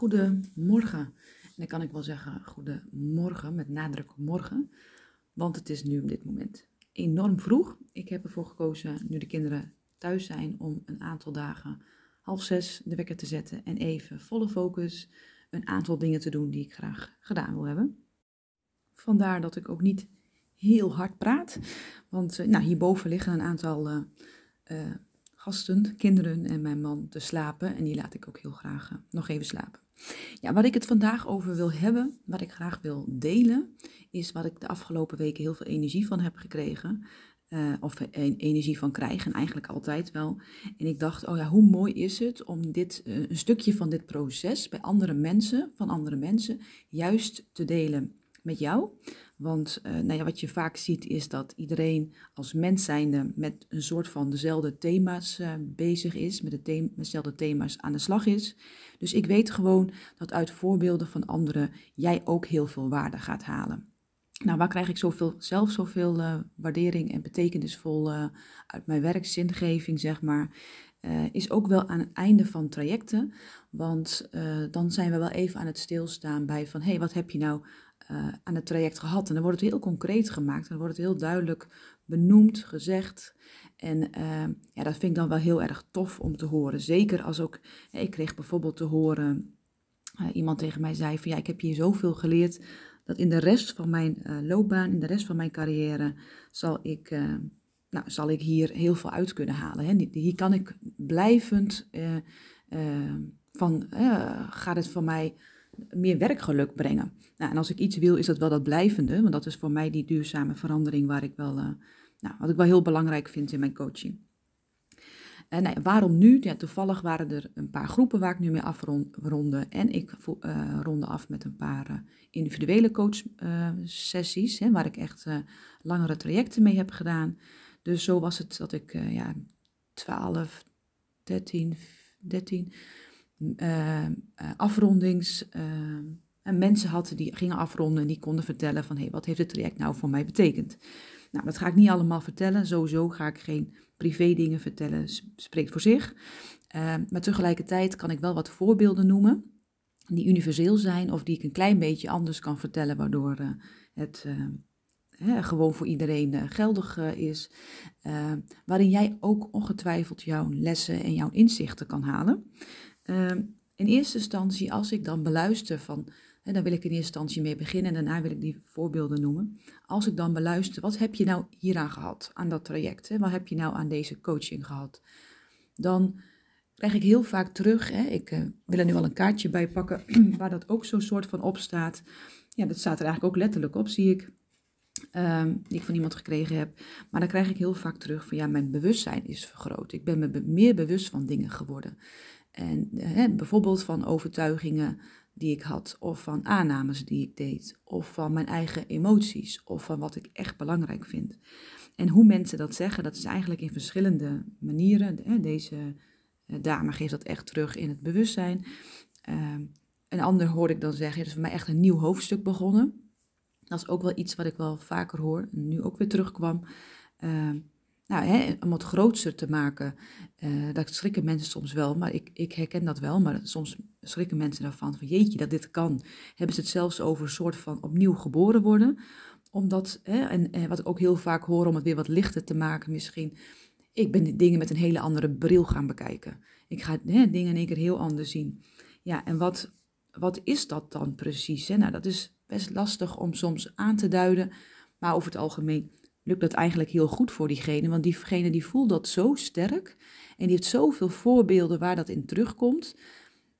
Goedemorgen. En dan kan ik wel zeggen goedemorgen met nadruk morgen, want het is nu op dit moment enorm vroeg. Ik heb ervoor gekozen, nu de kinderen thuis zijn, om een aantal dagen half zes de wekker te zetten en even volle focus een aantal dingen te doen die ik graag gedaan wil hebben. Vandaar dat ik ook niet heel hard praat, want uh, nou, hierboven liggen een aantal uh, uh, gasten, kinderen en mijn man te slapen. En die laat ik ook heel graag uh, nog even slapen. Ja, wat ik het vandaag over wil hebben, wat ik graag wil delen, is wat ik de afgelopen weken heel veel energie van heb gekregen. Uh, of energie van krijgen, eigenlijk altijd wel. En ik dacht, oh ja, hoe mooi is het om dit, uh, een stukje van dit proces bij andere mensen, van andere mensen, juist te delen met jou. Want uh, nou ja, wat je vaak ziet is dat iedereen als mens zijnde met een soort van dezelfde thema's uh, bezig is, met, dezelfde thema's aan de slag is. Dus ik weet gewoon dat uit voorbeelden van anderen jij ook heel veel waarde gaat halen. Nou, waar krijg ik zoveel, zelf zoveel uh, waardering en betekenisvol uit mijn werkzingeving, zeg maar, is ook wel aan het einde van trajecten. Want dan zijn we wel even aan het stilstaan bij van, hé, hey, wat heb je nou uh, aan het traject gehad. En dan wordt het heel concreet gemaakt. Dan wordt het heel duidelijk benoemd, gezegd. En uh, ja, dat vind ik dan wel heel erg tof om te horen. Zeker als ook, ik kreeg bijvoorbeeld te horen, iemand tegen mij zei van ja, ik heb hier zoveel geleerd, dat in de rest van mijn loopbaan, in de rest van mijn carrière, zal ik, nou, zal ik hier heel veel uit kunnen halen. Hè. Hier kan ik blijvend van, gaat het voor mij meer werkgeluk brengen. Nou, en als ik iets wil, is dat wel dat blijvende, want dat is voor mij die duurzame verandering waar ik wel, uh, nou, wat ik wel heel belangrijk vind in mijn coaching. En nou, waarom nu? Ja, toevallig waren er een paar groepen waar ik nu mee afronde. En ik uh, ronde af met een paar uh, individuele coachsessies, waar ik echt langere trajecten mee heb gedaan. Dus zo was het dat ik ja, 12, 13, 13 uh, afrondings. Uh, en mensen had die gingen afronden en die konden vertellen van hé, hey, wat heeft het traject nou voor mij betekend? Nou, dat ga ik niet allemaal vertellen. Sowieso ga ik geen privé dingen vertellen, spreekt voor zich. Uh, maar tegelijkertijd kan ik wel wat voorbeelden noemen die universeel zijn of die ik een klein beetje anders kan vertellen, waardoor uh, het uh, gewoon voor iedereen geldig is. waarin jij ook ongetwijfeld jouw lessen en jouw inzichten kan halen. Ehm, in eerste instantie, als ik dan beluister van, hè, dan wil ik in eerste instantie mee beginnen en daarna wil ik die voorbeelden noemen. Als ik dan beluister, wat heb je nou hieraan gehad, aan dat traject? Hè? Wat heb je nou aan deze coaching gehad? Dan krijg ik heel vaak terug, hè, ik uh, wil er nu al een kaartje bij pakken, waar dat ook zo'n soort van op staat. Ja, dat staat er eigenlijk ook letterlijk op, zie ik. Um, die ik van iemand gekregen heb. Maar dan krijg ik heel vaak terug van ja, mijn bewustzijn is vergroot. Ik ben me meer bewust van dingen geworden. En bijvoorbeeld van overtuigingen die ik had, of van aannames die ik deed, of van mijn eigen emoties, of van wat ik echt belangrijk vind. En hoe mensen dat zeggen, dat is eigenlijk in verschillende manieren. Deze eh, dame geeft dat echt terug in het bewustzijn. Uh, een ander hoorde ik dan zeggen, het is voor mij echt een nieuw hoofdstuk begonnen. Dat is ook wel iets wat ik wel vaker hoor, nu ook weer terugkwam. Nou, hè, om het grootser te maken, uh, dat schrikken mensen soms wel, maar ik, ik herken dat wel. Maar soms schrikken mensen daarvan van jeetje, dat dit kan. Hebben ze het zelfs over een soort van opnieuw geboren worden. Omdat, hè, en, en wat ik ook heel vaak hoor om het weer wat lichter te maken misschien. Ik ben dingen met een hele andere bril gaan bekijken. Ik ga hè, dingen in één keer heel anders zien. Ja, en wat, wat is dat dan precies? Hè? Nou, dat is best lastig om soms aan te duiden. Maar over het algemeen lukt dat eigenlijk heel goed voor diegene. Want diegene die voelt dat zo sterk en die heeft zoveel voorbeelden waar dat in terugkomt.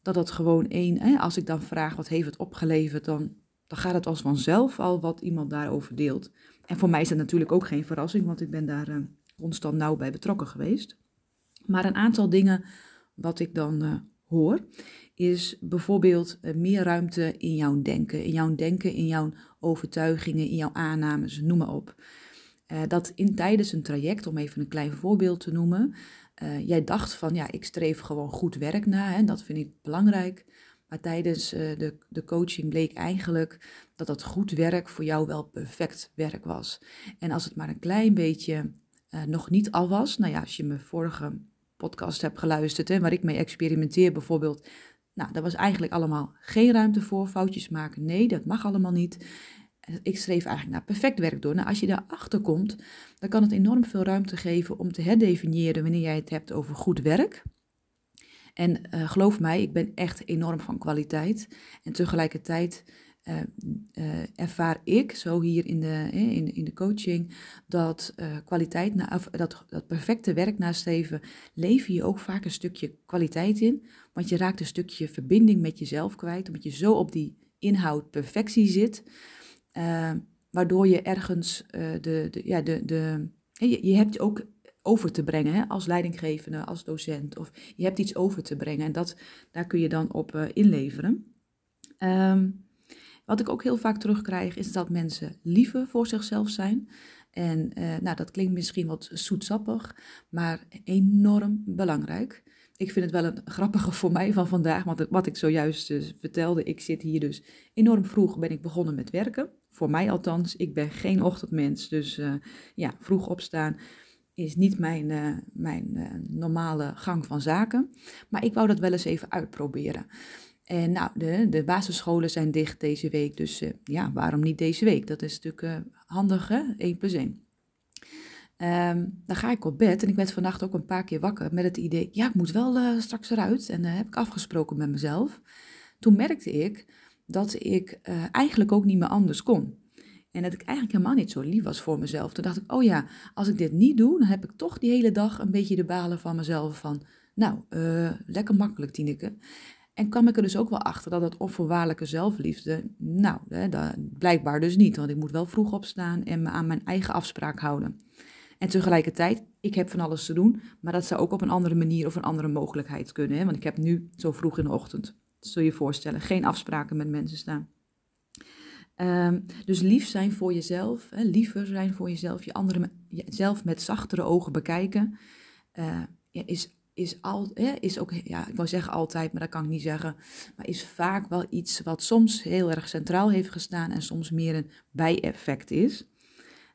Dat dat gewoon één, als ik dan vraag wat heeft het opgeleverd, dan, dan gaat het als vanzelf al wat iemand daarover deelt. En voor mij is dat natuurlijk ook geen verrassing, want ik ben daar uh, constant nauw bij betrokken geweest. Maar een aantal dingen wat ik dan uh, hoor, is bijvoorbeeld uh, meer ruimte in jouw denken. In jouw denken, in jouw overtuigingen, in jouw aannames, noem maar op. Uh, dat in tijdens een traject, om even een klein voorbeeld te noemen, uh, jij dacht van ja, ik streef gewoon goed werk na, hè, dat vind ik belangrijk. Maar tijdens uh, de, de coaching bleek eigenlijk dat dat goed werk voor jou wel perfect werk was. En als het maar een klein beetje nog niet al was, nou ja, als je mijn vorige podcast hebt geluisterd, hè, waar ik mee experimenteer bijvoorbeeld, Nou, daar was eigenlijk allemaal geen ruimte voor. Foutjes maken, nee, dat mag allemaal niet. Ik schreef eigenlijk naar perfect werk door. Nou, als je daarachter komt, dan kan het enorm veel ruimte geven om te herdefiniëren wanneer jij het hebt over goed werk. En uh, geloof mij, ik ben echt enorm van kwaliteit. En tegelijkertijd uh, uh, ervaar ik zo hier in de, in, in de coaching dat kwaliteit, dat, dat perfecte werk nastreven, lever je ook vaak een stukje kwaliteit in. Want je raakt een stukje verbinding met jezelf kwijt, omdat je zo op die inhoud perfectie zit. Waardoor je ergens de, de, ja, de, de, je, je hebt ook over te brengen hè, als leidinggevende, als docent. Of je hebt iets over te brengen en dat, daar kun je dan op uh, inleveren. Um, wat ik ook heel vaak terugkrijg is dat mensen liever voor zichzelf zijn. En uh, nou, dat klinkt misschien wat zoetsappig, maar enorm belangrijk. Ik vind het wel een grappige voor mij van vandaag, want wat ik zojuist vertelde, ik zit hier dus enorm vroeg ben ik begonnen met werken. Voor mij althans, ik ben geen ochtendmens, dus ja, vroeg opstaan is niet mijn, uh, mijn uh, normale gang van zaken. Maar ik wou dat wel eens even uitproberen. En nou, de, de basisscholen zijn dicht deze week, dus ja, waarom niet deze week? Dat is natuurlijk handig, hè? 1 plus 1. Um, ehm, dan ga ik op bed en ik werd vannacht ook een paar keer wakker met het idee, ja, ik moet wel straks eruit. En dat heb ik afgesproken met mezelf. Toen merkte ik dat ik eigenlijk ook niet meer anders kon. En dat ik eigenlijk helemaal niet zo lief was voor mezelf. Toen dacht ik, oh ja, als ik dit niet doe, dan heb ik toch die hele dag een beetje de balen van mezelf. Van, nou, uh, lekker makkelijk, Tineke. En kwam ik er dus ook wel achter dat het onvoorwaardelijke zelfliefde, nou, hè, dat, blijkbaar dus niet. Want ik moet wel vroeg opstaan en me aan mijn eigen afspraak houden. En tegelijkertijd, ik heb van alles te doen, maar dat zou ook op een andere manier of een andere mogelijkheid kunnen. Hè? Want ik heb nu zo vroeg in de ochtend, zul je je voorstellen, geen afspraken met mensen staan. Um, dus lief zijn voor jezelf, hè, liever zijn voor jezelf, je andere jezelf met zachtere ogen bekijken, uh, is, is, al, is ook, ja, ik wou zeggen altijd, maar dat kan ik niet zeggen, maar is vaak wel iets wat soms heel erg centraal heeft gestaan en soms meer een bijeffect is.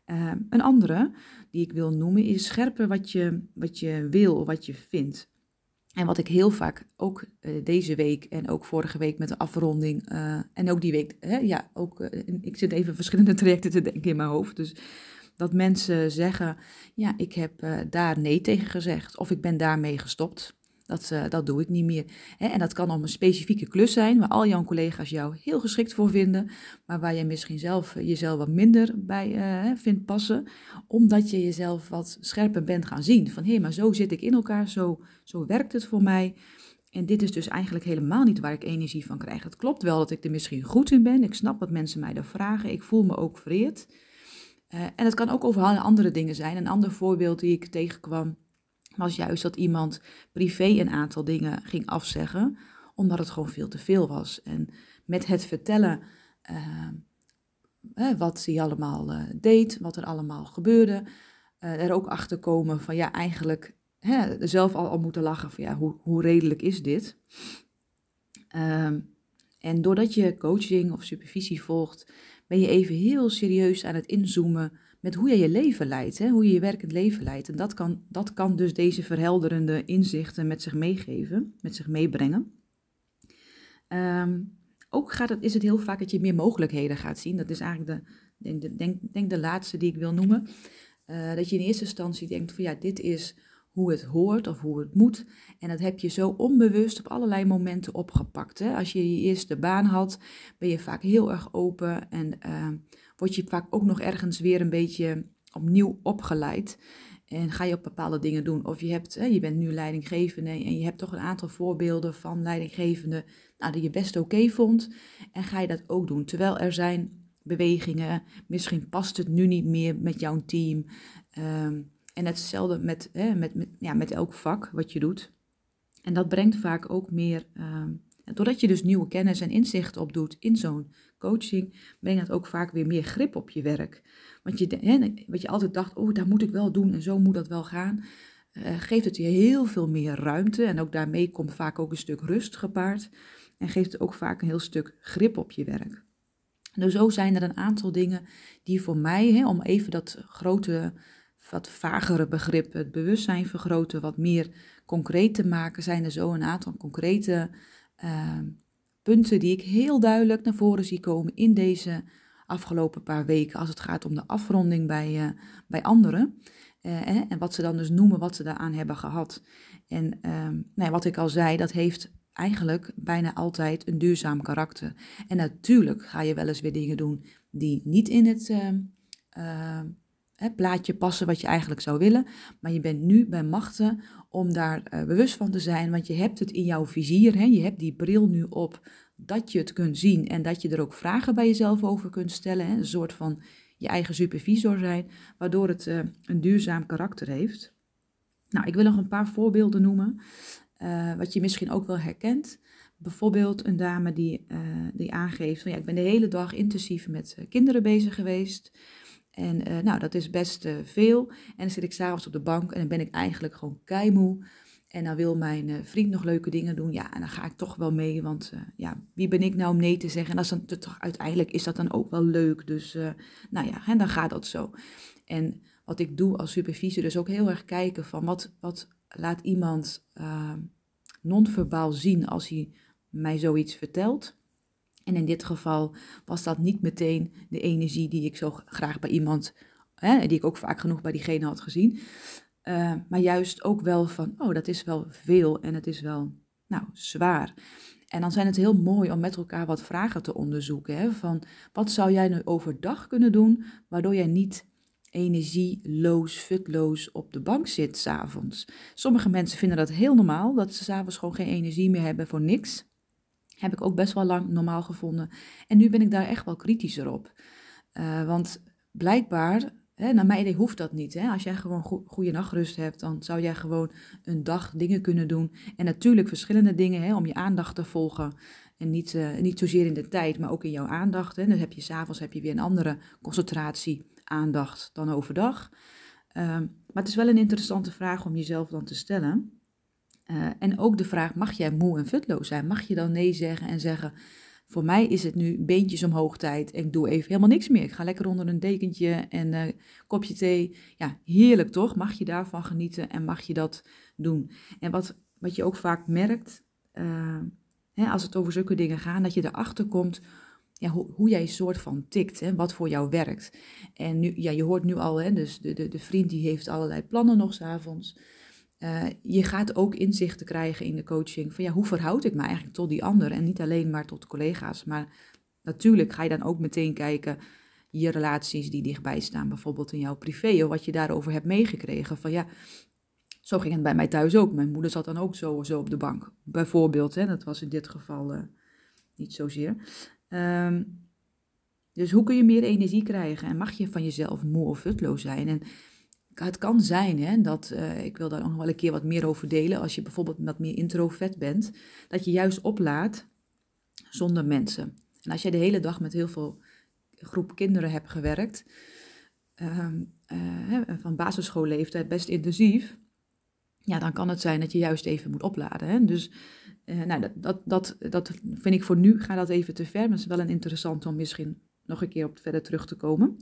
Uh, een andere die ik wil noemen is scherper wat je, wat je wil, wat je vindt. En wat ik heel vaak ook uh, deze week en ook vorige week met de afronding uh, en ook die week, hè, ja, ook, uh, ik zit even verschillende trajecten te denken in mijn hoofd. Dus dat mensen zeggen, ja, ik heb daar nee tegen gezegd of ik ben daarmee gestopt. Dat, uh, dat doe ik niet meer. Hè? En dat kan om een specifieke klus zijn, waar al jouw collega's jou heel geschikt voor vinden, maar waar je misschien zelf uh, jezelf wat minder bij uh, vindt passen, omdat je jezelf wat scherper bent gaan zien. Van hé, maar zo zit ik in elkaar, zo, zo werkt het voor mij. En dit is dus eigenlijk helemaal niet waar ik energie van krijg. Het klopt wel dat ik er misschien goed in ben. Ik snap wat mensen mij daar vragen. Ik voel me ook vereerd. en het kan ook over andere dingen zijn. Een ander voorbeeld die ik tegenkwam was juist dat iemand privé een aantal dingen ging afzeggen, omdat het gewoon veel te veel was. En met het vertellen uh, wat hij allemaal uh, deed, wat er allemaal gebeurde, uh, er ook achter komen van ja, eigenlijk hè, zelf al, al moeten lachen van ja, hoe, hoe redelijk is dit? Ehm, en doordat je coaching of supervisie volgt, ben je even heel serieus aan het inzoomen met hoe je je leven leidt, hè? hoe je je werkend leven leidt. En dat kan, dat kan dus deze verhelderende inzichten met zich meegeven, met zich meebrengen. Um, ook gaat het, is het heel vaak dat je meer mogelijkheden gaat zien. Dat is eigenlijk de, denk, de, denk, denk de laatste die ik wil noemen. Uh, dat je in eerste instantie denkt van ja, dit is hoe het hoort of hoe het moet. En dat heb je zo onbewust op allerlei momenten opgepakt. Hè? Als je je eerste baan had, ben je vaak heel erg open en uh, word je vaak ook nog ergens weer een beetje opnieuw opgeleid. En ga je op bepaalde dingen doen. Of je, hebt, je bent nu leidinggevende en je hebt toch een aantal voorbeelden van leidinggevenden nou, die je best oké vond. En ga je dat ook doen. Terwijl er zijn bewegingen, misschien past het nu niet meer met jouw team. Um, en hetzelfde met, hè, met, met, ja, met elk vak wat je doet. En dat brengt vaak ook meer, doordat je dus nieuwe kennis en inzicht opdoet in zo'n coaching, brengt het ook vaak weer meer grip op je werk. Want je, hè, wat je altijd dacht, oh, daar moet ik wel doen en zo moet dat wel gaan, uh, geeft het je heel veel meer ruimte. En ook daarmee komt vaak ook een stuk rust gepaard. En geeft het ook vaak een heel stuk grip op je werk. Nou, zo zijn er een aantal dingen die voor mij, hè, om even dat grote wat vagere begrippen, het bewustzijn vergroten, wat meer concreet te maken, zijn er zo een aantal concrete ehm, punten die ik heel duidelijk naar voren zie komen in deze afgelopen paar weken als het gaat om de afronding bij, uh, bij anderen. Uh, en wat ze dan dus noemen wat ze daaraan hebben gehad. En uh, nou ja, wat ik al zei, dat heeft eigenlijk bijna altijd een duurzaam karakter. En natuurlijk ga je wel eens weer dingen doen die niet in het uh, plaatje passen wat je eigenlijk zou willen. Maar je bent nu bij machten om daar uh, bewust van te zijn, want je hebt het in jouw vizier. Hè? Je hebt die bril nu op dat je het kunt zien en dat je er ook vragen bij jezelf over kunt stellen. Hè? Een soort van je eigen supervisor zijn, waardoor het uh, een duurzaam karakter heeft. Nou, ik wil nog een paar voorbeelden noemen, uh, wat je misschien ook wel herkent. Bijvoorbeeld een dame die, die aangeeft van ja, ik ben de hele dag intensief met kinderen bezig geweest. En uh, nou, dat is best uh, veel. En dan zit ik s'avonds op de bank en dan ben ik eigenlijk gewoon keimoe. En dan wil mijn uh, vriend nog leuke dingen doen. Ja, en dan ga ik toch wel mee. Want ja, wie ben ik nou om nee te zeggen? En is dan, toch, uiteindelijk is dat dan ook wel leuk. Dus nou ja, en dan gaat dat zo. En wat ik doe als supervisor, dus ook heel erg kijken van wat, wat laat iemand non-verbaal zien als hij mij zoiets vertelt. En in dit geval was dat niet meteen de energie die ik zo graag bij iemand, hè, die ik ook vaak genoeg bij diegene had gezien. Uh, maar juist ook wel van, oh, dat is wel veel en het is wel, nou, zwaar. En dan zijn het heel mooi om met elkaar wat vragen te onderzoeken. Hè, van, wat zou jij nu overdag kunnen doen, waardoor jij niet energieloos, futloos op de bank zit s'avonds. Sommige mensen vinden dat heel normaal, dat ze s'avonds gewoon geen energie meer hebben voor niks. Heb ik ook best wel lang normaal gevonden. En nu ben ik daar echt wel kritischer op. Uh, want blijkbaar, hè, naar mijn idee hoeft dat niet. Hè? Als jij gewoon go goede nachtrust hebt, dan zou jij gewoon een dag dingen kunnen doen. En natuurlijk verschillende dingen hè, om je aandacht te volgen. En niet, uh, niet zozeer in de tijd, maar ook in jouw aandacht. Hè. Dan heb je s'avonds weer een andere concentratie, aandacht dan overdag. Uh, maar het is wel een interessante vraag om jezelf dan te stellen. Uh, en ook de vraag, mag jij moe en futloos zijn? Mag je dan nee zeggen en zeggen, voor mij is het nu beentjes omhoog tijd en ik doe even helemaal niks meer. Ik ga lekker onder een dekentje en uh, kopje thee. Ja, heerlijk toch? Mag je daarvan genieten en mag je dat doen? En wat, wat je ook vaak merkt, uh, hè, als het over zulke dingen gaat, dat je erachter komt ja, hoe, jij soort van tikt, hè, wat voor jou werkt. En nu, ja, je hoort nu al, hè, dus de, de, de vriend die heeft allerlei plannen nog s'avonds. avonds. Uh, je gaat ook inzichten krijgen in de coaching van ja, hoe verhoud ik me eigenlijk tot die ander en niet alleen maar tot collega's. Maar natuurlijk ga je dan ook meteen kijken je relaties die dichtbij staan, bijvoorbeeld in jouw privé of wat je daarover hebt meegekregen. Van ja, zo ging het bij mij thuis ook. Mijn moeder zat dan ook zo, zo op de bank, bijvoorbeeld. Hè, dat was in dit geval uh, niet zozeer. Um, dus hoe kun je meer energie krijgen en mag je van jezelf moe of futloos zijn? En het kan zijn, hè, dat, uh, ik wil daar nog wel een keer wat meer over delen, als je bijvoorbeeld wat meer introvert bent, dat je juist oplaat zonder mensen. En als jij de hele dag met heel veel groep kinderen hebt gewerkt, uh, uh, van basisschoolleeftijd best intensief, ja, dan kan het zijn dat je juist even moet opladen. Hè? Dus uh, nou, dat, dat, dat, dat vind ik voor nu, ga dat even te ver, maar het is wel een interessant om misschien nog een keer op verder terug te komen.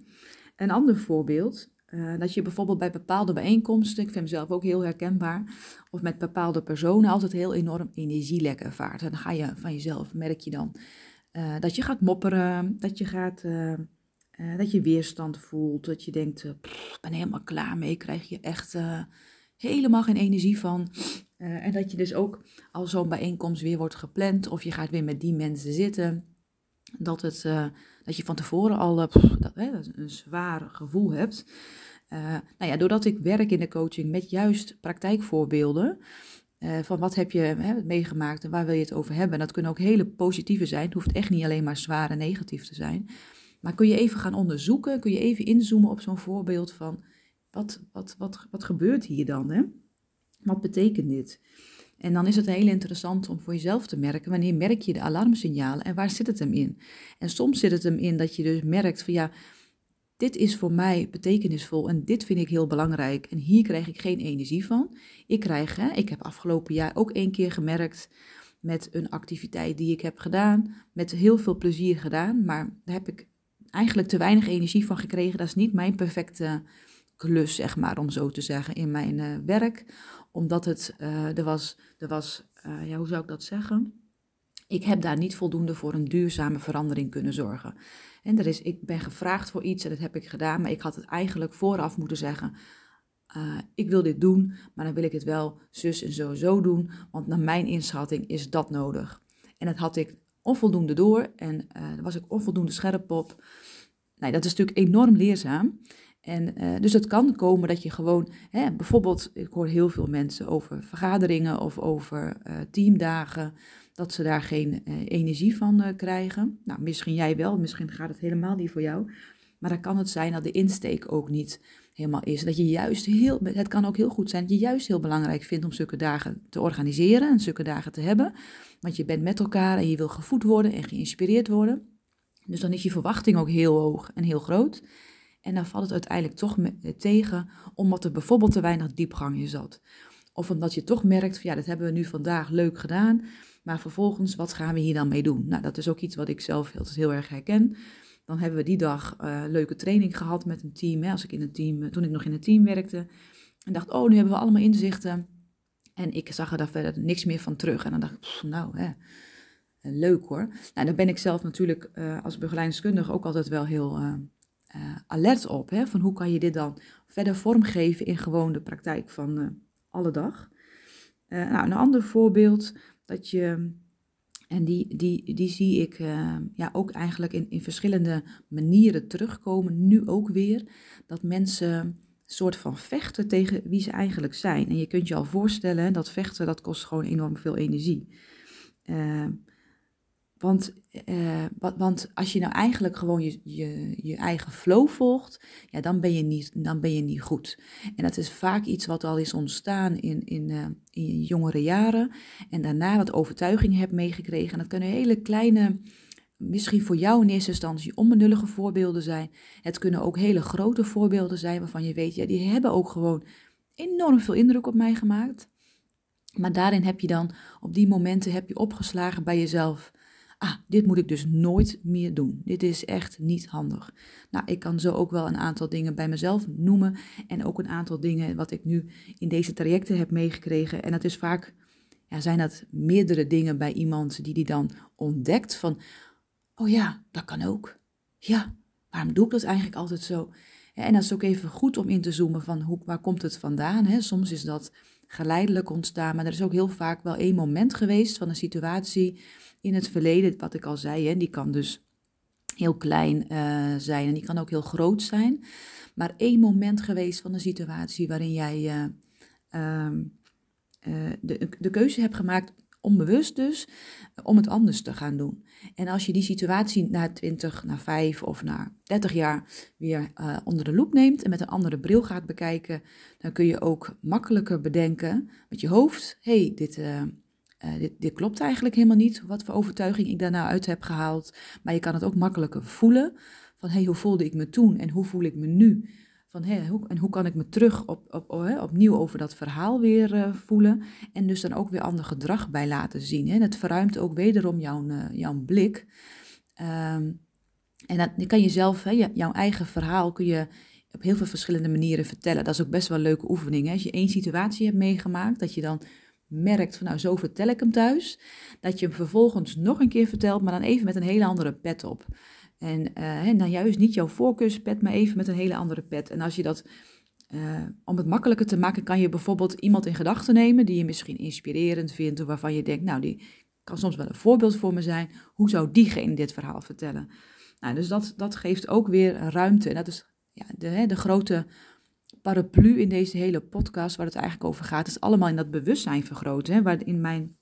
Een ander voorbeeld uh, dat je bijvoorbeeld bij bepaalde bijeenkomsten, ik vind mezelf ook heel herkenbaar, of met bepaalde personen altijd heel enorm energielek ervaart. En dan ga je van jezelf, merk je dan, uh, dat je gaat mopperen, dat je gaat, uh, dat je weerstand voelt, dat je denkt, ik ben helemaal klaar mee, krijg je echt helemaal geen energie van. en dat je dus ook als zo'n bijeenkomst weer wordt gepland, of je gaat weer met die mensen zitten, dat, het, dat je van tevoren al dat, een zwaar gevoel hebt. Uh, nou ja, doordat ik werk in de coaching met juist praktijkvoorbeelden. Van wat heb je hè, meegemaakt en waar wil je het over hebben. dat kunnen ook hele positieve zijn. Het hoeft echt niet alleen maar zwaar en negatief te zijn. Maar kun je even gaan onderzoeken, kun je even inzoomen op zo'n voorbeeld van wat, wat, wat, wat gebeurt hier dan? Hè? Wat betekent dit? En dan is het heel interessant om voor jezelf te merken wanneer merk je de alarmsignalen en waar zit het hem in? En soms zit het hem in dat je dus merkt van ja, dit is voor mij betekenisvol en dit vind ik heel belangrijk en hier krijg ik geen energie van. Ik krijg, hè, ik heb afgelopen jaar ook één keer gemerkt met een activiteit die ik heb gedaan, met heel veel plezier gedaan, maar daar heb ik eigenlijk te weinig energie van gekregen. Dat is niet mijn perfecte klus, zeg maar, om zo te zeggen, in mijn uh, werk. Omdat het, uh, er was, er was uh, ja, hoe zou ik dat zeggen? ik heb daar niet voldoende voor een duurzame verandering kunnen zorgen. En er is, ik ben gevraagd voor iets en dat heb ik gedaan, maar ik had het eigenlijk vooraf moeten zeggen. Uh, ik wil dit doen, maar dan wil ik het wel zus en zo zo doen, want naar mijn inschatting is dat nodig. En dat had ik onvoldoende door en daar was ik onvoldoende scherp op. Nou, dat is natuurlijk enorm leerzaam. En uh, dus het kan komen dat je gewoon, hè, bijvoorbeeld, ik hoor heel veel mensen over vergaderingen of over uh, teamdagen, dat ze daar geen uh, energie van krijgen. Nou, misschien jij wel, misschien gaat het helemaal niet voor jou. Maar dan kan het zijn dat de insteek ook niet helemaal is. Dat je juist heel, het kan ook heel goed zijn dat je juist heel belangrijk vindt om zulke dagen te organiseren en zulke dagen te hebben. Want je bent met elkaar en je wil gevoed worden en geïnspireerd worden. Dus dan is je verwachting ook heel hoog en heel groot. En dan valt het uiteindelijk toch tegen, omdat er bijvoorbeeld te weinig diepgang in zat. Of omdat je toch merkt, van, ja, dat hebben we nu vandaag leuk gedaan, maar vervolgens, wat gaan we hier dan mee doen? Nou, dat is ook iets wat ik zelf heel, heel erg herken. Dan hebben we die dag uh, leuke training gehad met een team. Hè, als ik in een team, toen ik nog in een team werkte. En dacht, oh, nu hebben we allemaal inzichten. En ik zag er daar verder niks meer van terug. En dan dacht ik, nou, hè, leuk hoor. Nou, dan ben ik zelf natuurlijk als begeleidingskundige ook altijd wel heel uh, alert op. Hè, van hoe kan je dit dan verder vormgeven in gewoon de praktijk van alle dag. nou, een ander voorbeeld dat je en die, die, die zie ik ja, ook eigenlijk in, in verschillende manieren terugkomen, nu ook weer. Dat mensen soort van vechten tegen wie ze eigenlijk zijn. En je kunt je al voorstellen, dat vechten dat kost gewoon enorm veel energie. Want, uh, want als je nou eigenlijk gewoon je, je, je eigen flow volgt, ja, dan, ben je niet, dan ben je niet goed. En dat is vaak iets wat al is ontstaan in, in, uh, in jongere jaren. En daarna wat overtuiging hebt meegekregen. En dat kunnen hele kleine, misschien voor jou in eerste instantie onbenullige voorbeelden zijn. Het kunnen ook hele grote voorbeelden zijn waarvan je weet, ja, die hebben ook gewoon enorm veel indruk op mij gemaakt. Maar daarin heb je dan, op die momenten heb je opgeslagen bij jezelf ah, dit moet ik dus nooit meer doen. Dit is echt niet handig. Nou, ik kan zo ook wel een aantal dingen bij mezelf noemen en ook een aantal dingen wat ik nu in deze trajecten heb meegekregen. En dat is vaak, ja, zijn dat meerdere dingen bij iemand die die dan ontdekt van, oh ja, dat kan ook. Ja, waarom doe ik dat eigenlijk altijd zo? En dat is ook even goed om in te zoomen van hoe, waar komt het vandaan. Hè? Soms is dat geleidelijk ontstaan, maar er is ook heel vaak wel één moment geweest van een situatie in het verleden, wat ik al zei, hè, die kan dus heel klein uh, zijn en die kan ook heel groot zijn. Maar één moment geweest van een situatie waarin jij uh, uh, de, de keuze hebt gemaakt, onbewust dus, om het anders te gaan doen. En als je die situatie na 20, na 5 of na 30 jaar weer onder de loep neemt en met een andere bril gaat bekijken, dan kun je ook makkelijker bedenken met je hoofd, hey, dit uh, dit, dit, klopt eigenlijk helemaal niet, wat voor overtuiging ik daar nou uit heb gehaald. Maar je kan het ook makkelijker voelen. Van hey, hoe voelde ik me toen en hoe voel ik me nu? Van, hey, hoe, en hoe kan ik me terug op, op, op, opnieuw over dat verhaal weer uh, voelen? En dus dan ook weer ander gedrag bij laten zien. Hè? En het verruimt ook wederom jouw, uh, jouw blik. Um, en dat, kan je zelf, hè, jouw eigen verhaal kun je op heel veel verschillende manieren vertellen. Dat is ook best wel een leuke oefening. Hè? Als je één situatie hebt meegemaakt, dat je dan merkt van nou zo vertel ik hem thuis, dat je hem vervolgens nog een keer vertelt, maar dan even met een hele andere pet op. En, uh, en dan juist niet jouw voorkeurspet, maar even met een hele andere pet. En als je dat, uh, om het makkelijker te maken, kan je bijvoorbeeld iemand in gedachten nemen die je misschien inspirerend vindt, of waarvan je denkt, nou die kan soms wel een voorbeeld voor me zijn. Hoe zou diegene dit verhaal vertellen? Nou, dus dat, dat geeft ook weer ruimte. En dat is ja, de, de grote paraplu in deze hele podcast, waar het eigenlijk over gaat, is allemaal in dat bewustzijn vergroten. Hè, waar in mijn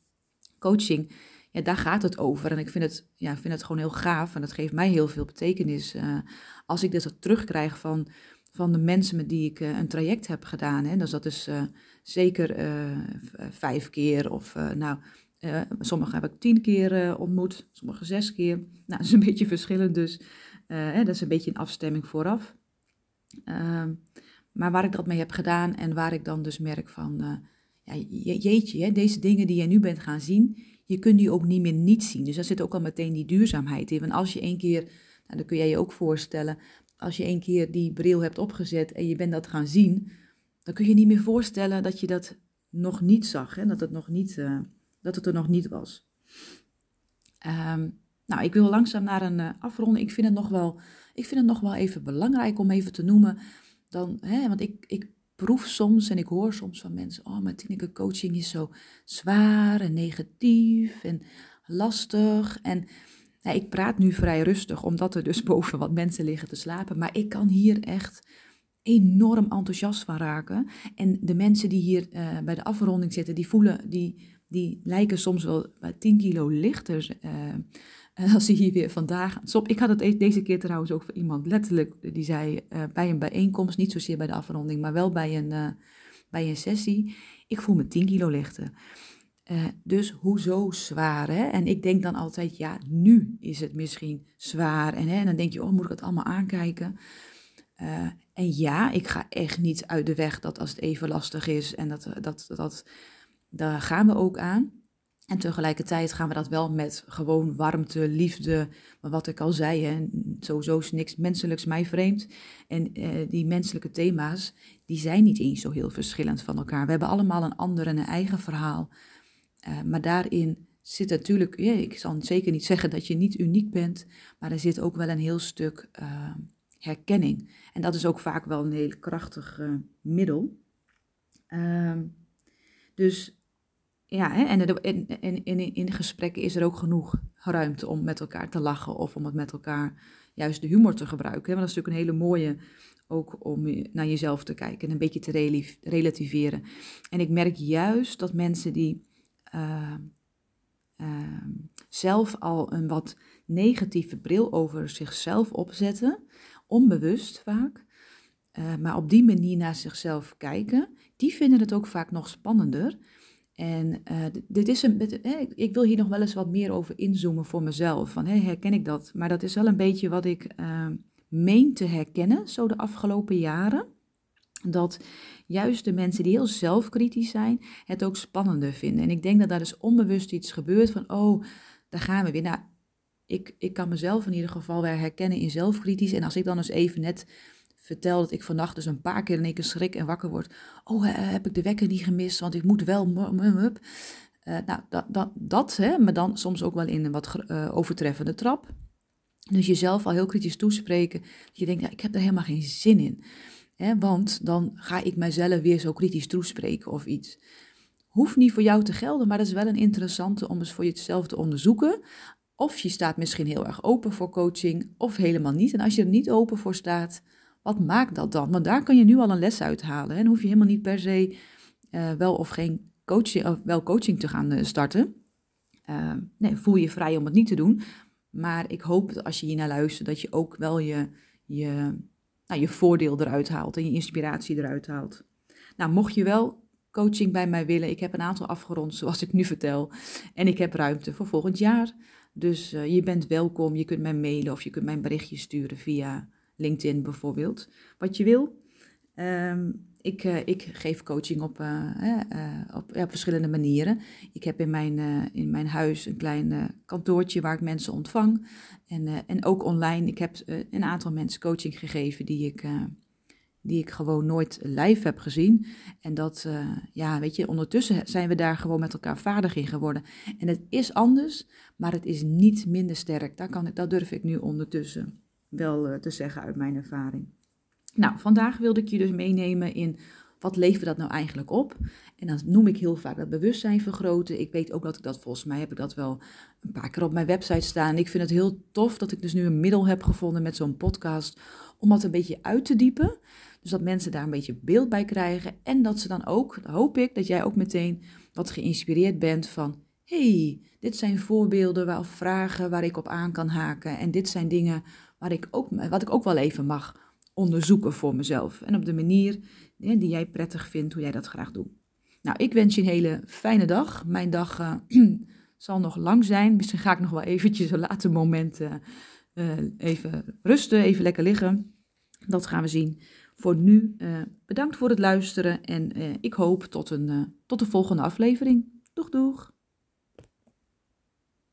coaching, ja, daar gaat het over. En ik vind het, ja, vind het gewoon heel gaaf en dat geeft mij heel veel betekenis. Uh, als ik dit terugkrijg van, van de mensen met die ik uh, een traject heb gedaan. Hè, dus dat is uh, zeker vijf keer of nou... sommige heb ik tien keer ontmoet, sommige zes keer. Nou, dat is een beetje verschillend dus. Hè, dat is een beetje een afstemming vooraf. Ehm, maar waar ik dat mee heb gedaan en waar ik dan dus merk van, uh, ja, jeetje, hè, deze dingen die jij nu bent gaan zien, je kunt die ook niet meer niet zien. Dus daar zit ook al meteen die duurzaamheid in. Want als je één keer, nou, dan kun jij je ook voorstellen, als je één keer die bril hebt opgezet en je bent dat gaan zien, dan kun je niet meer voorstellen dat je dat nog niet zag, hè, dat, het nog niet, uh, dat het er nog niet was. Ehm, nou, ik wil langzaam naar een uh, afronden. Ik vind, het nog wel, ik vind het nog wel even belangrijk om even te noemen. Dan, hè, want ik, ik proef soms en ik hoor soms van mensen: Oh, maar Tineke, coaching is zo zwaar en negatief en lastig. En ik praat nu vrij rustig, omdat er dus boven wat mensen liggen te slapen. Maar ik kan hier echt enorm enthousiast van raken. En de mensen die hier uh, bij de afronding zitten, die voelen, die, die lijken soms wel 10 kilo lichter. Uh, als ze hier weer vandaag. Stop, ik had het e-, deze keer trouwens ook voor iemand letterlijk. Die zei uh, bij een bijeenkomst, niet zozeer bij de afronding, maar wel bij een, bij een sessie. Ik voel me 10 kilo lichter. Dus hoezo zwaar? Hè? En ik denk dan altijd, ja, nu is het misschien zwaar. En, hè, en dan denk je, oh, moet ik het allemaal aankijken? En ja, ik ga echt niet uit de weg dat als het even lastig is. En dat, dat, dat, daar gaan we ook aan. En tegelijkertijd gaan we dat wel met gewoon warmte, liefde. Maar wat ik al zei, hè, sowieso is niks menselijks mij vreemd. En uh, die menselijke thema's, die zijn niet eens zo heel verschillend van elkaar. We hebben allemaal een ander en een eigen verhaal. Uh, maar daarin zit natuurlijk, ja, ik zal zeker niet zeggen dat je niet uniek bent, maar er zit ook wel een heel stuk uh, herkenning. En dat is ook vaak wel een heel krachtig uh, middel. Ehm, dus ja, hè, en, in, in, in, in gesprekken is er ook genoeg ruimte om met elkaar te lachen of om het met elkaar juist de humor te gebruiken. Hè? Want dat is natuurlijk een hele mooie, ook om naar jezelf te kijken en een beetje te relativeren. En ik merk juist dat mensen die uh, uh, zelf al een wat negatieve bril over zichzelf opzetten, onbewust vaak, uh, maar op die manier naar zichzelf kijken, die vinden het ook vaak nog spannender. En dit is een, ik wil hier nog wel eens wat meer over inzoomen voor mezelf. Van, herken ik dat? Maar dat is wel een beetje wat ik meen te herkennen, zo de afgelopen jaren dat juist de mensen die heel zelfkritisch zijn, het ook spannender vinden. En ik denk dat daar dus onbewust iets gebeurt van, oh, daar gaan we weer. Nou, ik, ik kan mezelf in ieder geval weer herkennen in zelfkritisch. En als ik dan eens even net vertel dat ik vannacht dus een paar keer in één keer schrik en wakker word. Oh, heb ik de wekker niet gemist, want ik moet wel... Uh, nou, dat, dat, dat hè, maar dan soms ook wel in een wat uh, overtreffende trap. Dus jezelf al heel kritisch toespreken. Dat je denkt, ja, ik heb er helemaal geen zin in want dan ga ik mijzelf weer zo kritisch toespreken of iets. Hoeft niet voor jou te gelden, maar dat is wel een interessante om eens voor jezelf te onderzoeken. Of je staat misschien heel erg open voor coaching, of helemaal niet. En als je er niet open voor staat, wat maakt dat dan? Want daar kan je nu al een les uithalen. En hoef je helemaal niet per se uh, wel of geen coaching, of wel coaching te gaan uh, starten. Uh, nee, voel je vrij om het niet te doen. Maar ik hoop dat als je hier naar luistert, dat je ook wel je, je nou, je voordeel eruit haalt en je inspiratie eruit haalt. Nou, mocht je wel coaching bij mij willen, ik heb een aantal afgerond zoals ik nu vertel. En ik heb ruimte voor volgend jaar. Dus uh, je bent welkom, je kunt mij mailen of je kunt mij een berichtje sturen via LinkedIn bijvoorbeeld. Wat je wil. Um, ik, uh, ik, geef coaching op, uh, op, ja, op, verschillende manieren. Ik heb in mijn, in mijn huis een klein kantoortje waar ik mensen ontvang. En, en ook online. Ik heb een aantal mensen coaching gegeven die ik, die ik gewoon nooit live heb gezien. En dat, ja, weet je, ondertussen zijn we daar gewoon met elkaar vaardig in geworden. En het is anders, maar het is niet minder sterk. Daar kan ik, dat durf ik nu ondertussen wel te zeggen uit mijn ervaring. Nou, vandaag wilde ik je dus meenemen in wat levert dat nou eigenlijk op? En dan noem ik heel vaak dat bewustzijn vergroten. Ik weet ook dat ik dat, volgens mij heb ik dat wel een paar keer op mijn website staan. Ik vind het heel tof dat ik dus nu een middel heb gevonden met zo'n podcast om dat een beetje uit te diepen. Dus dat mensen daar een beetje beeld bij krijgen. En dat ze dan ook, hoop ik, dat jij ook meteen wat geïnspireerd bent van... hey, dit zijn voorbeelden of vragen waar ik op aan kan haken. En dit zijn dingen waar ik ook, wat ik ook wel even mag onderzoeken voor mezelf. En op de manier die jij prettig vindt, hoe jij dat graag doet. Nou, ik wens je een hele fijne dag. Mijn dag uh, zal nog lang zijn. Misschien ga ik nog wel eventjes een later moment uh, even rusten, even lekker liggen. Dat gaan we zien. Voor nu bedankt voor het luisteren en ik hoop tot, een, tot de volgende aflevering. Doeg doeg!